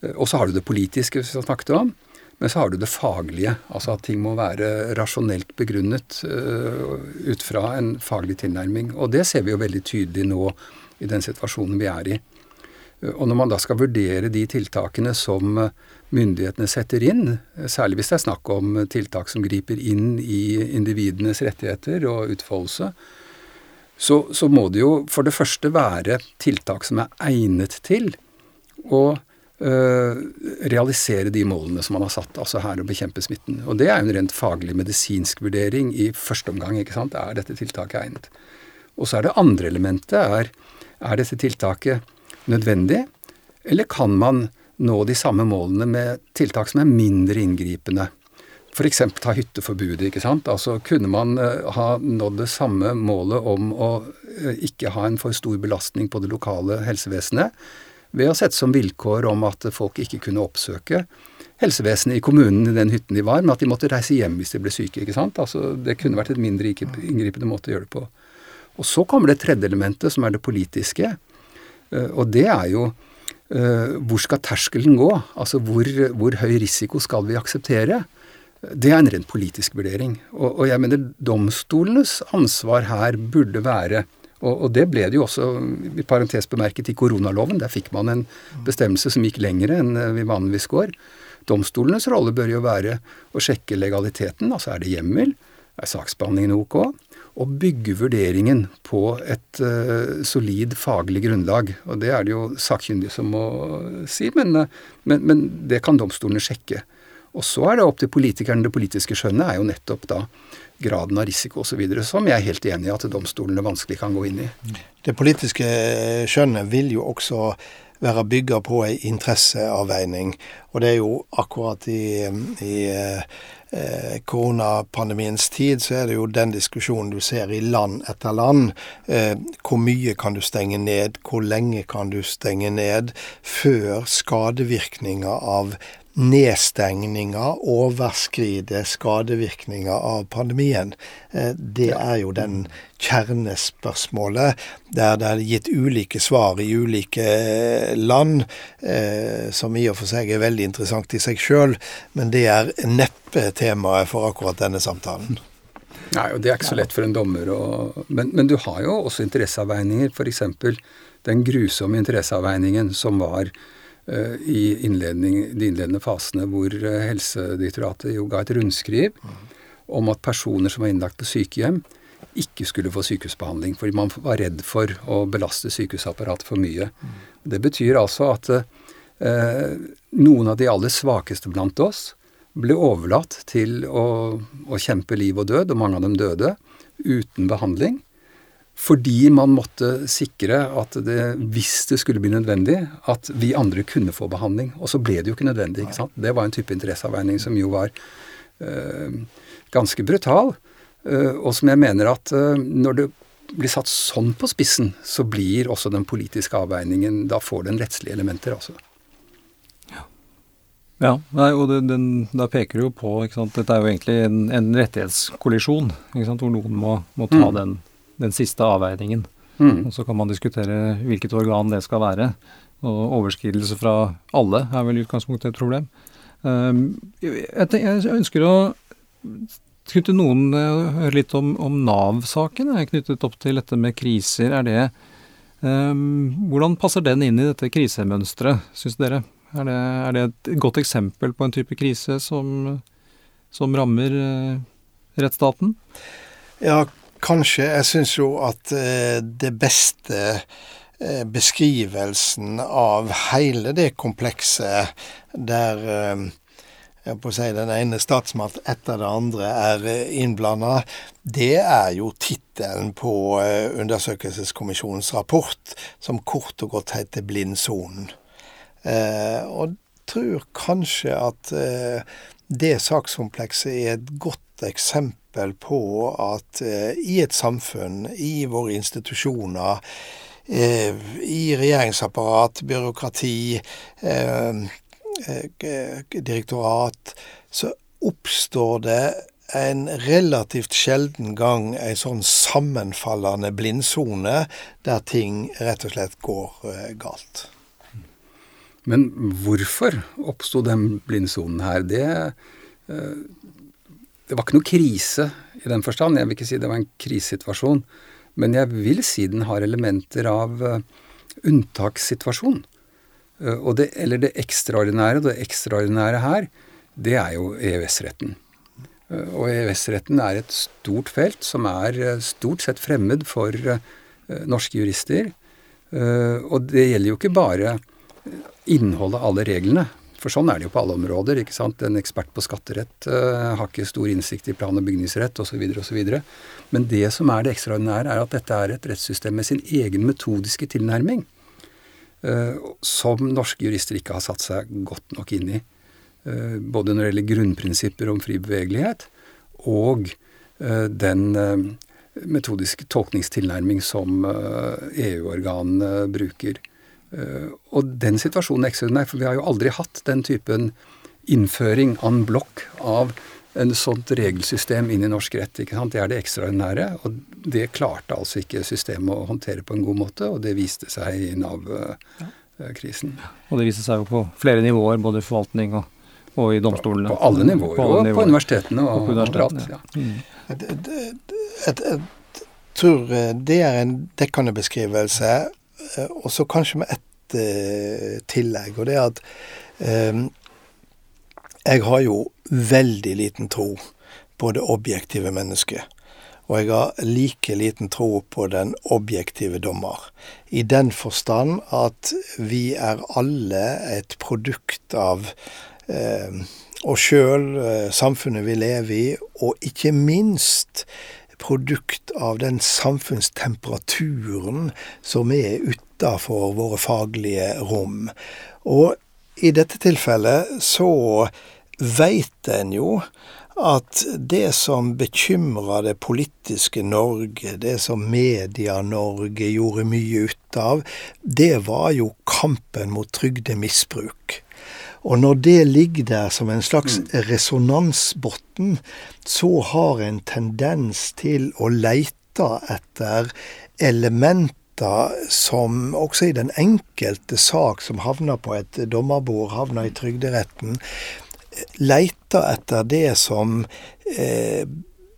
Eh, og så har du det politiske, som vi snakket om. Men så har du det faglige, altså at ting må være rasjonelt begrunnet ut fra en faglig tilnærming. Og det ser vi jo veldig tydelig nå i den situasjonen vi er i. Og når man da skal vurdere de tiltakene som myndighetene setter inn, særlig hvis det er snakk om tiltak som griper inn i individenes rettigheter og utfoldelse, så, så, må det jo for det første være tiltak som er egnet til å øh, realisere de målene som man har satt, altså her å bekjempe smitten. Og det er en rent faglig medisinsk vurdering i første omgang. ikke sant? Er dette tiltaket egnet? Og så er det andre elementet er er dette tiltaket nødvendig, eller kan man nå de samme målene med tiltak som er mindre inngripende? F.eks. ta hytteforbudet. ikke sant? Altså Kunne man uh, ha nådd det samme målet om å uh, ikke ha en for stor belastning på det lokale helsevesenet ved å sette som vilkår om at folk ikke kunne oppsøke helsevesenet i kommunen i den hytten de var, men at de måtte reise hjem hvis de ble syke. ikke sant? Altså Det kunne vært et mindre inngripende måte å gjøre det på. Og så kommer det tredje elementet, som er det politiske. Uh, og det er jo hvor skal terskelen gå? Altså hvor, hvor høy risiko skal vi akseptere? Det er en rent politisk vurdering. Og, og jeg mener domstolenes ansvar her burde være og, og, det ble det jo også, i parentes bemerket, i koronaloven. Der fikk man en bestemmelse som gikk lengre enn eh, vi vanligvis går. Domstolenes rolle bør jo være å sjekke legaliteten. Altså er det hjemmel? Er saksbehandlingen ok? Og bygge vurderingen på et uh, solid faglig grunnlag. Og det er det jo sakkyndige som må si, men, eh, men, men det kan domstolene sjekke. Og så er det opp til politikerne. Det politiske skjønnet er jo nettopp da graden av risiko osv., som jeg er helt enig i at domstolene vanskelig kan gå inn i. Det politiske skjønnet vil jo også være bygga på ei interesseavveining. Og det er jo akkurat i, i eh, koronapandemiens tid, så er det jo den diskusjonen du ser i land etter land. Eh, hvor mye kan du stenge ned? Hvor lenge kan du stenge ned før skadevirkninger av nedstengninga overskride skadevirkninger av pandemien. Eh, det er jo den kjernespørsmålet der det er gitt ulike svar i ulike eh, land, eh, som i og for seg er veldig interessant i seg sjøl, men det er neppe temaet for akkurat denne samtalen. Nei, og Det er ikke så lett for en dommer å men, men, du har jo også interesseavveininger. F.eks. den grusomme interesseavveiningen som var i innledning, de innledende fasene hvor eh, Helsedirektoratet jo ga et rundskriv om at personer som var innlagt på sykehjem, ikke skulle få sykehusbehandling. Fordi man var redd for å belaste sykehusapparatet for mye. Det betyr altså at eh, noen av de aller svakeste blant oss ble overlatt til å, å kjempe liv og død, og mange av dem døde, uten behandling. Fordi man måtte sikre at det, hvis det skulle bli nødvendig, at vi andre kunne få behandling. Og så ble det jo ikke nødvendig. ikke sant? Det var en type interesseavveining som jo var øh, ganske brutal. Øh, og som jeg mener at øh, når det blir satt sånn på spissen, så blir også den politiske avveiningen Da får den rettslige elementer, altså. Ja, ja nei, og det, den, da peker du jo på ikke sant, Dette er jo egentlig en, en rettighetskollisjon, ikke sant, hvor noen må, må ta mm. den den siste avveiningen. Mm. Og Så kan man diskutere hvilket organ det skal være. Og overskridelse fra alle er vel i utgangspunktet et problem. Ehm, jeg ønsker å knytte noen eh, høre litt om, om Nav-saken knyttet opp til dette med kriser. Er det um, Hvordan passer den inn i dette krisemønsteret, syns dere? Er det, er det, et godt eksempel på en type krise som, som rammer uh, rettsstaten? Ja, Kanskje. Jeg syns jo at eh, det beste eh, beskrivelsen av hele det komplekset der jeg på å si, den ene statsmakt etter det andre er innblanda, det er jo tittelen på undersøkelseskommisjonens rapport, som kort og godt heter Blindsonen. Eh, og tror kanskje at eh, det sakskomplekset er et godt eksempel på at eh, i et samfunn, i våre institusjoner, eh, i regjeringsapparat, byråkrati, eh, direktorat, så oppstår det en relativt sjelden gang ei sånn sammenfallende blindsone der ting rett og slett går galt. Men hvorfor oppsto den blindsonen her? Det, det var ikke noe krise i den forstand. Jeg vil ikke si det var en krisesituasjon. Men jeg vil si den har elementer av uh, unntakssituasjon. Uh, og det, eller det ekstraordinære. Det ekstraordinære her, det er jo EØS-retten. Uh, og EØS-retten er et stort felt som er stort sett fremmed for norske jurister. og det gjelder jo ikke bare innholdet av alle reglene. For sånn er det jo på alle områder. ikke sant? En ekspert på skatterett uh, har ikke stor innsikt i plan- og bygningsrett osv. osv. Men det som er det ekstraordinære, er at dette er et rettssystem med sin egen metodiske tilnærming. Uh, som norske jurister ikke har satt seg godt nok inn i. Uh, både når det gjelder grunnprinsipper om fri bevegelighet, og den metodiske tolkningstilnærming som EU-organene bruker. Eh, og den situasjonen er ekstraordinær, for vi har jo aldri hatt den typen innføring en blokk av en sånt regelsystem inn i norsk rett. ikke sant? Det er det ekstraordinære, og det klarte altså ikke systemet å håndtere på en god måte, og det viste seg i Nav-krisen. Og det viste seg jo på flere nivåer, både i forvaltning og, og i domstolene. På, på alle nivåer, på alle og på universitetene og, og på universitetene, overalt. Ja. Mm. Jeg, tror det er en dekkende beskrivelse. Eh, og så kanskje med ett eh, tillegg, og det er at eh, jeg har jo veldig liten tro på det objektive mennesket. Og jeg har like liten tro på den objektive dommer. I den forstand at vi er alle et produkt av eh, oss sjøl, eh, samfunnet vi lever i, og ikke minst produkt av den samfunnstemperaturen som er utafor våre faglige rom. Og i dette tilfellet så veit en jo at det som bekymra det politiske Norge, det som Media-Norge gjorde mye ut av, det var jo kampen mot trygdemisbruk. Og når det ligger der som en slags mm. resonansbotn, så har en tendens til å leite etter elementer som også i den enkelte sak som havner på et dommerbord, havner i Trygderetten, leiter etter det som eh,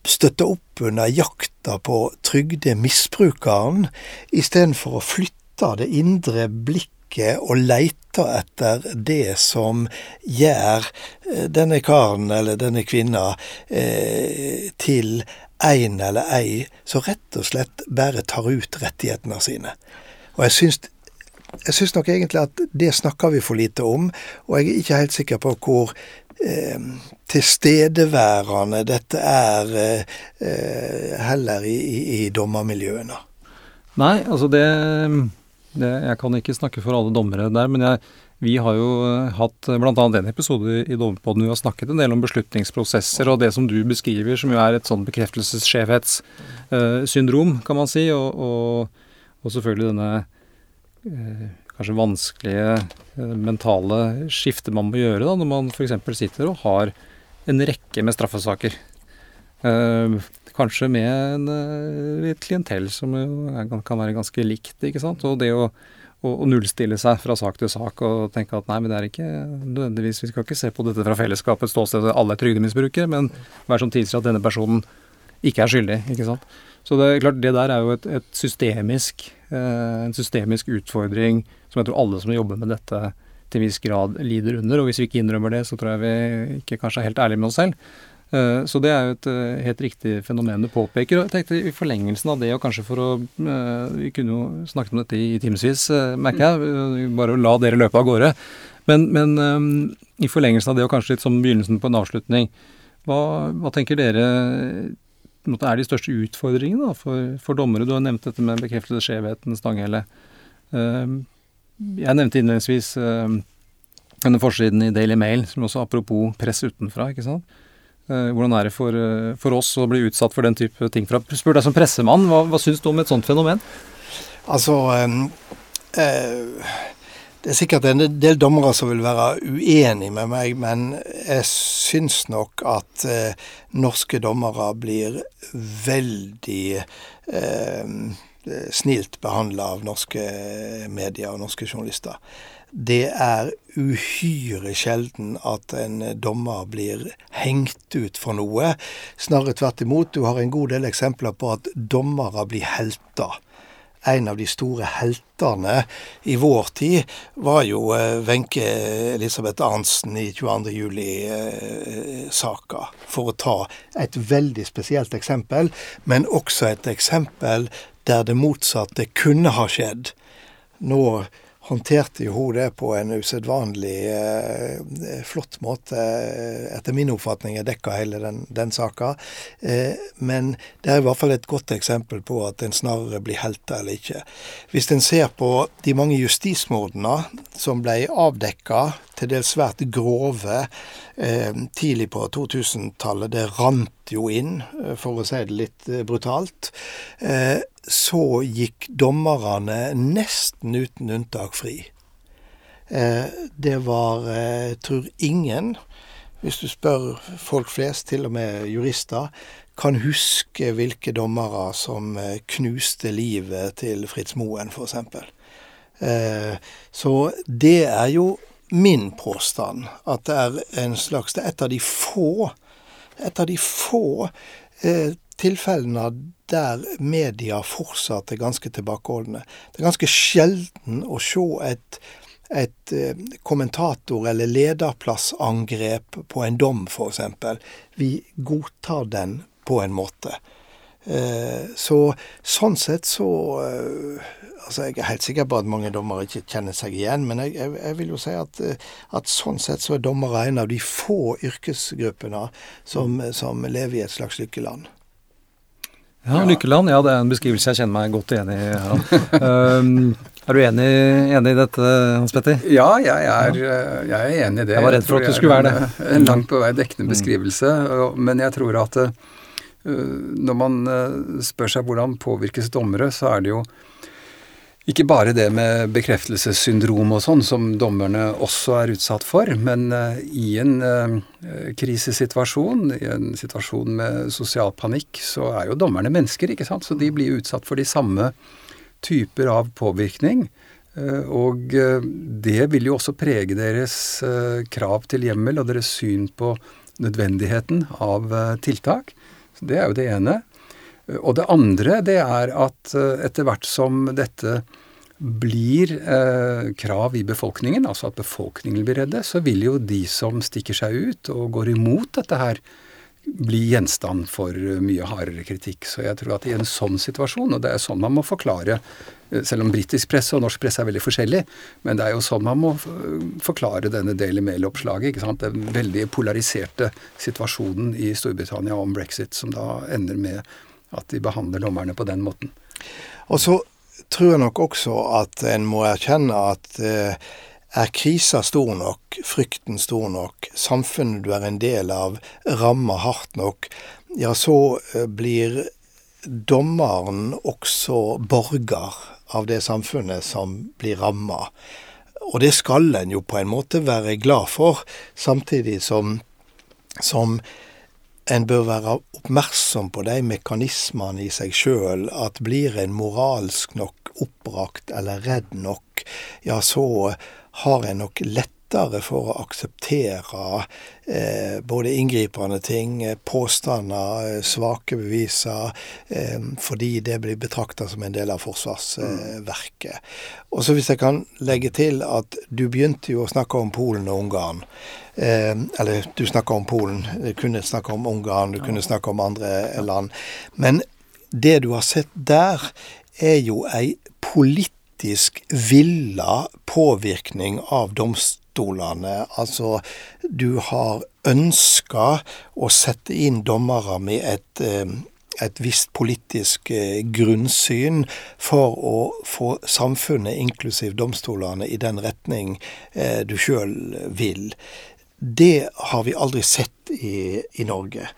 støtter opp under jakta på trygdemisbrukeren, istedenfor å flytte det indre blikket og leiter etter det som gjør eh, denne karen eller denne kvinna eh, til en eller ei som rett og slett bare tar ut rettighetene sine. Og jeg syns, jeg syns nok egentlig at det snakker vi for lite om, og jeg er ikke helt sikker på hvor eh, tilstedeværende dette er eh, eh heller i, i, i dommermiljøene. Nei, altså det det, jeg kan ikke snakke for alle dommere der, men jeg, vi har jo eh, hatt eh, bl.a. en episode i Dommerpodden hvor vi har snakket en del om beslutningsprosesser og det som du beskriver, som jo er et sånn bekreftelsesskjevhetssyndrom, kan man si. Og, og, og selvfølgelig denne kanskje vanskelige uh, mentale skiftet man må gjøre da, når man f.eks. sitter og har en rekke med straffesaker. Eh, Kanskje med en, eh, et klientell som kan være ganske likt, ikke sant. Og det å, å, å, nullstille seg fra sak til sak og tenke at nei, men det er ikke nødvendigvis Vi skal ikke se på dette fra fellesskapets ståsted, alle er trygdemisbrukere, men hva er som tilsier at denne personen ikke er skyldig, ikke sant. Så det er klart, det der er jo et, et systemisk, eh, en systemisk utfordring som jeg tror alle som jobber med dette til en viss grad lider under. Og hvis vi ikke innrømmer det, så tror jeg vi ikke kanskje er helt ærlige med oss selv. Eh, Så det er jo et eh, helt riktig fenomen du påpeker. Og jeg tenkte i forlengelsen av det, og kanskje for å eh, Vi kunne jo snakket om dette i timevis, eh, merker jeg. eh, Bare å la dere løpe av gårde. Men, men i forlengelsen av det, og kanskje litt som begynnelsen på en avslutning, hva, hva tenker dere måte, er de største utfordringene da, for, for dommere? Du har nevnt dette med bekreftede skjevheten, Stanghelle. Eh, Jeg nevnte innledningsvis eh, denne forsiden i Daily Mail, som også apropos press utenfra, ikke sant. Eh, Hvordan er det for, eh, for oss å bli utsatt for den type ting? fra Spør deg som pressemann, hva, hva syns du om et sånt fenomen? Altså øh, eh, Det er sikkert en del dommere som vil være uenig med meg, men jeg syns nok at eh, norske dommere blir veldig eh, snilt behandla av norske medier og norske journalister. Det er uhyre sjelden at en dommer blir hengt ut for noe. Snarere tvert imot. Du har en god del eksempler på at dommere blir helter. En av de store heltene i vår tid var jo eh, Wenche Elisabeth Arntzen i 22. juli-saka, for å ta et veldig spesielt eksempel, men også et eksempel der det motsatte kunne ha skjedd. Nå håndterte jo hun det på en usedvanlig eh, flott måte. Etter min oppfatning er dekka hele den, den saka. Eh, men det er i hvert fall et godt eksempel på at en snarere blir helta eller ikke. Hvis en ser på de mange justismordene som ble avdekka, til dels svært grove, eh, tidlig på 2000-tallet, det rant jo inn, eh, for å si det litt eh, brutalt. Eh, så gikk dommerne nesten uten unntak fri. Eh, det var, jeg tror ingen, hvis du spør folk flest, til og med jurister, kan huske hvilke dommere som eh, knuste livet til Fritz Moen, f.eks. Eh, så det er jo min påstand, at det er en slags Det er et av de få, et av de få eh, tilfellene der media fortsatt er ganske tilbakeholdne. Det er ganske sjelden å se et, et eh, kommentator- eller lederplassangrep på en dom, f.eks. Vi godtar den på en måte. Eh, så sånn sett så eh, Altså, jeg er helt sikker på at mange dommere ikke kjenner seg igjen, men jeg, jeg, vil jo si at, at sånn sett så er dommere en av de få yrkesgruppene som, som lever i et slags lykkeland. Ja, Lykkeland, ja det er en beskrivelse jeg kjenner meg godt igjen i. Ja. Um, er du enig, enig i dette, Hans Petter? Ja, jeg er, eh, jeg er enig i det. Jeg var redd for at du skulle være det. En langt på vei dekkende beskrivelse. Mm. Men jeg tror at eh, når man eh, spør seg hvordan påvirkes dommere, så er det jo ikke bare det med bekreftelsessyndrom og sånn, som dommerne også er utsatt for, men eh, i en eh, krisesituasjon, i en situasjon med sosial panikk, så er jo dommerne mennesker, ikke sant. Så de blir utsatt for de samme typer av påvirkning. Eh, Og det vil jo også prege deres krav til hjemmel og deres syn på nødvendigheten av tiltak. Så det er jo det ene. Og det andre det er at eh, etter hvert som dette blir eh, krav i befolkningen, altså at befolkningen blir redde, så vil jo de som stikker seg ut og går imot dette her, bli gjenstand for eh, mye hardere kritikk. Så jeg tror at i en sånn situasjon, og det er sånn man må forklare eh, selv om britisk presse og norsk presse er veldig forskjellig, men det er jo sånn man må forklare denne Daily Mail-oppslaget. ikke sant? Den veldig polariserte situasjonen i Storbritannia om brexit, som da ender med at de behandler dommerne på den måten. Og så tror jeg nok også at en må erkjenne at eh, er krisa stor nok, frykten stor nok, samfunnet du er en del av, rammer hardt nok, ja, så eh, blir dommeren også borger av det samfunnet som blir ramma. Og det skal en jo på en måte være glad for, samtidig som, som en bør være oppmerksom på de mekanismene i seg sjøl, at blir en moralsk nok oppbrakt eller redd nok, ja, så har en nok lettere lettere for å akseptere eh, både inngripende ting, eh, påstander, eh, svake beviser, eh, fordi det blir betrakta som en del av forsvarsverket. Og så hvis jeg kan legge til at du begynte jo å snakke om Polen og Ungarn. Eh, eller du snakka om Polen, du kunne snakke om Ungarn, du kunne snakke om andre land. Men det du har sett der, er jo ei politisk villa påvirkning av domstolene. Altså, du har ønska å sette inn dommere med et eh, et visst politisk eh, grunnsyn for å få samfunnet, inklusiv domstolene, i den retning eh, du sjøl vil. Det har vi aldri sett i, i Norge.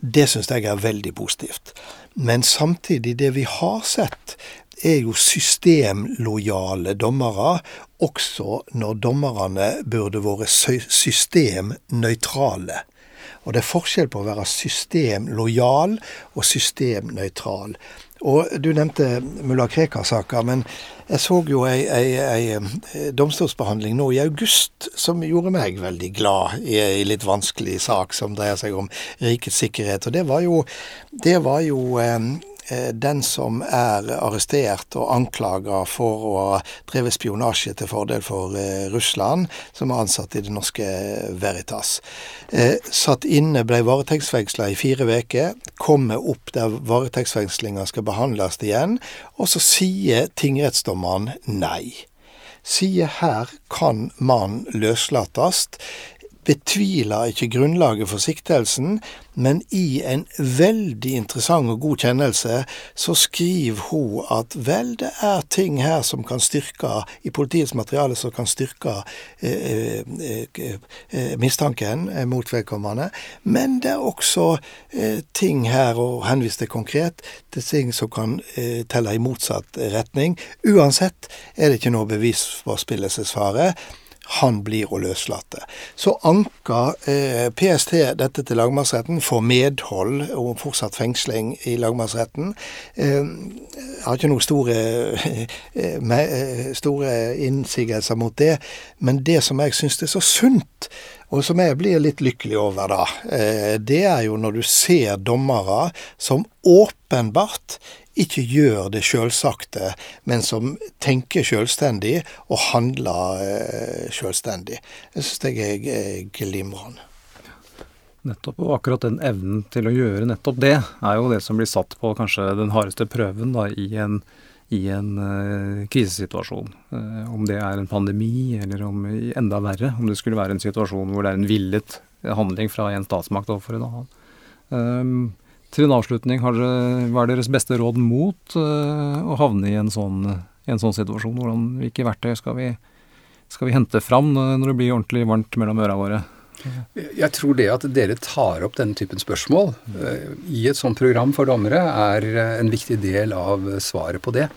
Det syns jeg er veldig positivt. Men samtidig, det vi har sett, er jo systemlojale dommere, også når dommerne burde vært systemnøytrale. Og det er forskjell på å være systemlojal og systemnøytral. Og Du nevnte mulla Krekar-saka, men jeg så jo ei, ei, ei, eh, domstolsbehandling nå i august som gjorde meg veldig glad i ei litt vanskelig sak som dreier seg om rikets sikkerhet. Og det var jo, det var jo eh, den som er arrestert og anklaga for å ha drevet spionasje til fordel for eh, Russland, som er ansatt i det norske Veritas. Eh, satt inne, ble varetektsfengsla i fire uker, kommer opp der varetektsfengslinga skal behandles igjen, og så sier tingrettsdommeren nei sier her kan man løslates betviler ikke grunnlaget for siktelsen, men i en veldig interessant og god kjennelse så skriver hun at vel, det er ting her som kan styrke, i politiets materiale som kan styrke eh, eh, eh, mistanken mot vedkommende, men det er også eh, ting her, og henvis til konkret, til ting som kan eh, telle i motsatt retning. Uansett er det ikke noe bevis for spillelsesfare han blir å løslate. Så anker eh, PST dette til lagmannsretten, får medhold og fortsatt fengsling i lagmannsretten. Eh, har ikke noen store, eh, eh, store innsigelser mot det, men det som jeg syns er så sunt, og som jeg blir litt lykkelig over, da, eh, det er jo når du ser dommere som åpenbart ikke gjør det sjølsagte, men som tenker sjølstendig og handler eh, sjølstendig. Jeg syns det er glimrende. Nettopp, og akkurat den evnen til å gjøre nettopp det, er jo det som blir satt på kanskje den hardeste prøven da, i en, i en uh, krisesituasjon. Uh, om det er en pandemi, eller om enda verre, om det skulle være en situasjon hvor det er en villet handling fra en statsmakt overfor en annen. Um, til en avslutning, dere, hva er deres beste råd mot uh, å havne i en sånn, en sånn situasjon? Hvordan, hvilke verktøy skal vi, skal vi hente fram når det blir ordentlig varmt mellom øra våre? Jeg tror det at dere tar opp denne typen spørsmål uh, i et sånt program for dommere, er uh, en viktig del av svaret på det.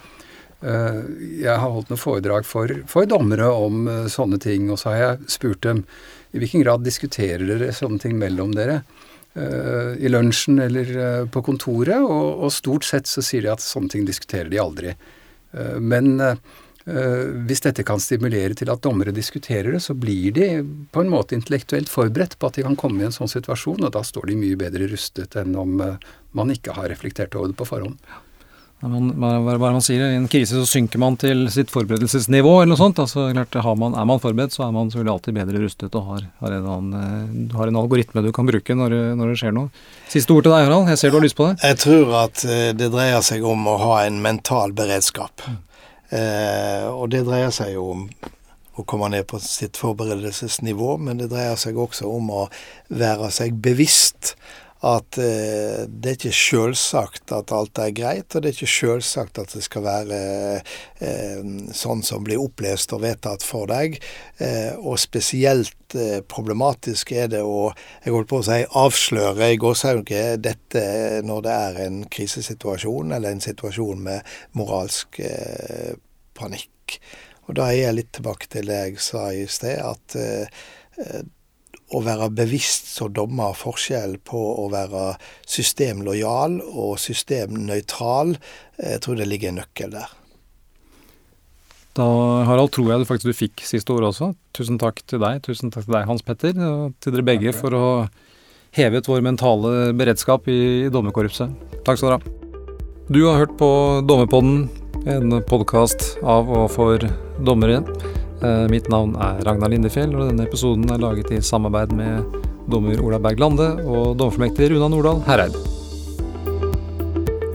Jeg har holdt noen foredrag for, for dommere om sånne ting, og så har jeg spurt dem i hvilken grad diskuterer dere sånne ting mellom dere. Eh, i lunsjen eller eh, på kontoret, og, og, stort sett så sier de at sånne ting diskuterer de aldri. Eh, men hvis dette kan stimulere til at dommere diskuterer det, så blir de på en måte intellektuelt forberedt på at de kan komme i en sånn situasjon, og da står de mye bedre rustet enn om man ikke har reflektert over det på forhånd. Man, hva er det man sier? I en krise så synker man til sitt forberedelsesnivå, eller noe sånt. Altså, klart, man, Er man forberedt, så er man selvfølgelig alltid bedre rustet og har, har, en, annen, har en, algoritme du kan bruke når, når, det skjer noe. Siste ord til deg, Harald. Jeg ser du har lyst på det. Jeg tror at eh, det dreier seg om å ha en mental beredskap. Mm. Eh, og det dreier seg jo om å komme ned på sitt forberedelsesnivå, men det dreier seg også om å være seg bevisst at eh, det er ikke selvsagt at alt er greit, og det er ikke selvsagt at det skal være eh, sånn som blir opplest og vedtatt for deg. Eh, og spesielt eh, problematisk er det å jeg holdt på å si, avsløre i gåsehauget dette når det er en krisesituasjon eller en situasjon med moralsk eh, panikk. Og da er jeg litt tilbake til det jeg sa i sted, at eh, å være bevisst som dommer forskjell på å være systemlojal og systemnøytral. Jeg tror det ligger en nøkkel der. Da, Harald, tror jeg du faktisk du fikk siste ord også. Tusen takk til deg, tusen takk til deg, Hans Petter, og til dere begge for å hevet vår mentale beredskap i, i dommerkorpset. Takk skal dere ha. Du har hørt på Dommerpodden, en podkast av og for dommere. Eh, mitt navn er Ragnar Lindefjell, og denne episoden er laget i samarbeid med dommer Ola Berg Lande og dommerfullmektig Runa Nordahl Hereid.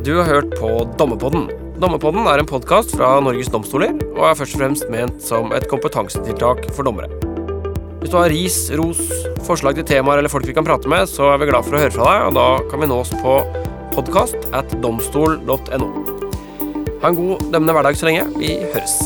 Du har hørt på Dommepodden. Dommepodden er en podkast fra Norges domstoler, og er først og fremst ment som et kompetansetiltak for dommere. Hvis du har ris, ros, forslag til temaer eller folk vi kan prate med, så er vi glad for å høre fra deg, og da kan vi nås på podkast at domstol.no. Ha en god dømmende hverdag så lenge. Vi høres.